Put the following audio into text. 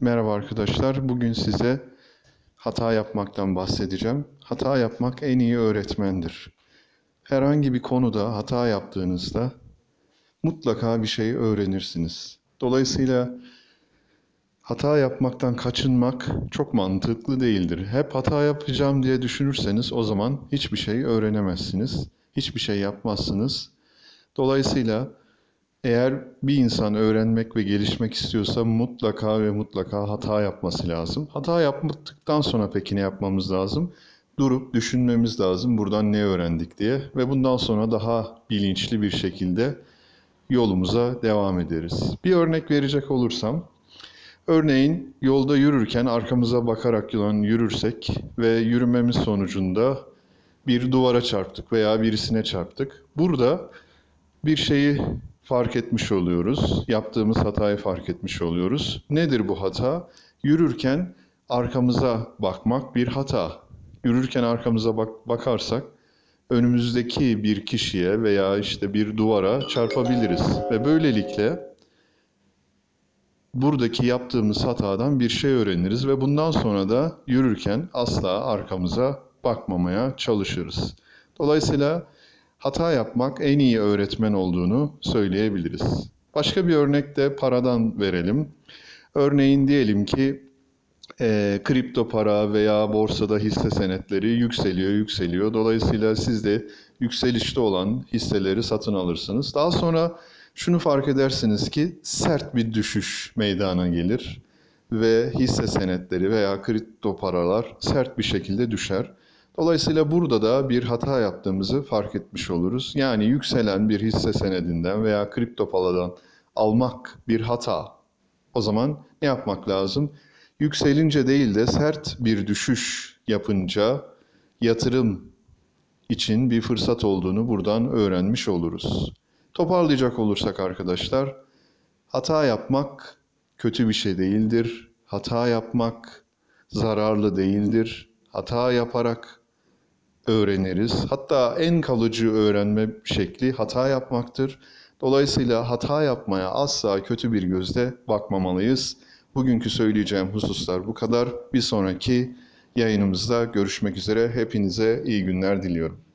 Merhaba arkadaşlar. Bugün size hata yapmaktan bahsedeceğim. Hata yapmak en iyi öğretmendir. Herhangi bir konuda hata yaptığınızda mutlaka bir şey öğrenirsiniz. Dolayısıyla hata yapmaktan kaçınmak çok mantıklı değildir. Hep hata yapacağım diye düşünürseniz o zaman hiçbir şey öğrenemezsiniz. Hiçbir şey yapmazsınız. Dolayısıyla eğer bir insan öğrenmek ve gelişmek istiyorsa mutlaka ve mutlaka hata yapması lazım. Hata yaptıktan sonra peki ne yapmamız lazım? Durup düşünmemiz lazım buradan ne öğrendik diye ve bundan sonra daha bilinçli bir şekilde yolumuza devam ederiz. Bir örnek verecek olursam, örneğin yolda yürürken arkamıza bakarak yılan yürürsek ve yürümemiz sonucunda bir duvara çarptık veya birisine çarptık. Burada bir şeyi fark etmiş oluyoruz. Yaptığımız hatayı fark etmiş oluyoruz. Nedir bu hata? Yürürken arkamıza bakmak bir hata. Yürürken arkamıza bak bakarsak önümüzdeki bir kişiye veya işte bir duvara çarpabiliriz ve böylelikle buradaki yaptığımız hatadan bir şey öğreniriz ve bundan sonra da yürürken asla arkamıza bakmamaya çalışırız. Dolayısıyla hata yapmak en iyi öğretmen olduğunu söyleyebiliriz. Başka bir örnek de paradan verelim. Örneğin diyelim ki e, kripto para veya borsada hisse senetleri yükseliyor, yükseliyor. Dolayısıyla siz de yükselişte olan hisseleri satın alırsınız. Daha sonra şunu fark edersiniz ki sert bir düşüş meydana gelir ve hisse senetleri veya kripto paralar sert bir şekilde düşer. Dolayısıyla burada da bir hata yaptığımızı fark etmiş oluruz. Yani yükselen bir hisse senedinden veya kripto paradan almak bir hata. O zaman ne yapmak lazım? Yükselince değil de sert bir düşüş yapınca yatırım için bir fırsat olduğunu buradan öğrenmiş oluruz. Toparlayacak olursak arkadaşlar, hata yapmak kötü bir şey değildir. Hata yapmak zararlı değildir. Hata yaparak öğreniriz. Hatta en kalıcı öğrenme şekli hata yapmaktır. Dolayısıyla hata yapmaya asla kötü bir gözle bakmamalıyız. Bugünkü söyleyeceğim hususlar bu kadar. Bir sonraki yayınımızda görüşmek üzere. Hepinize iyi günler diliyorum.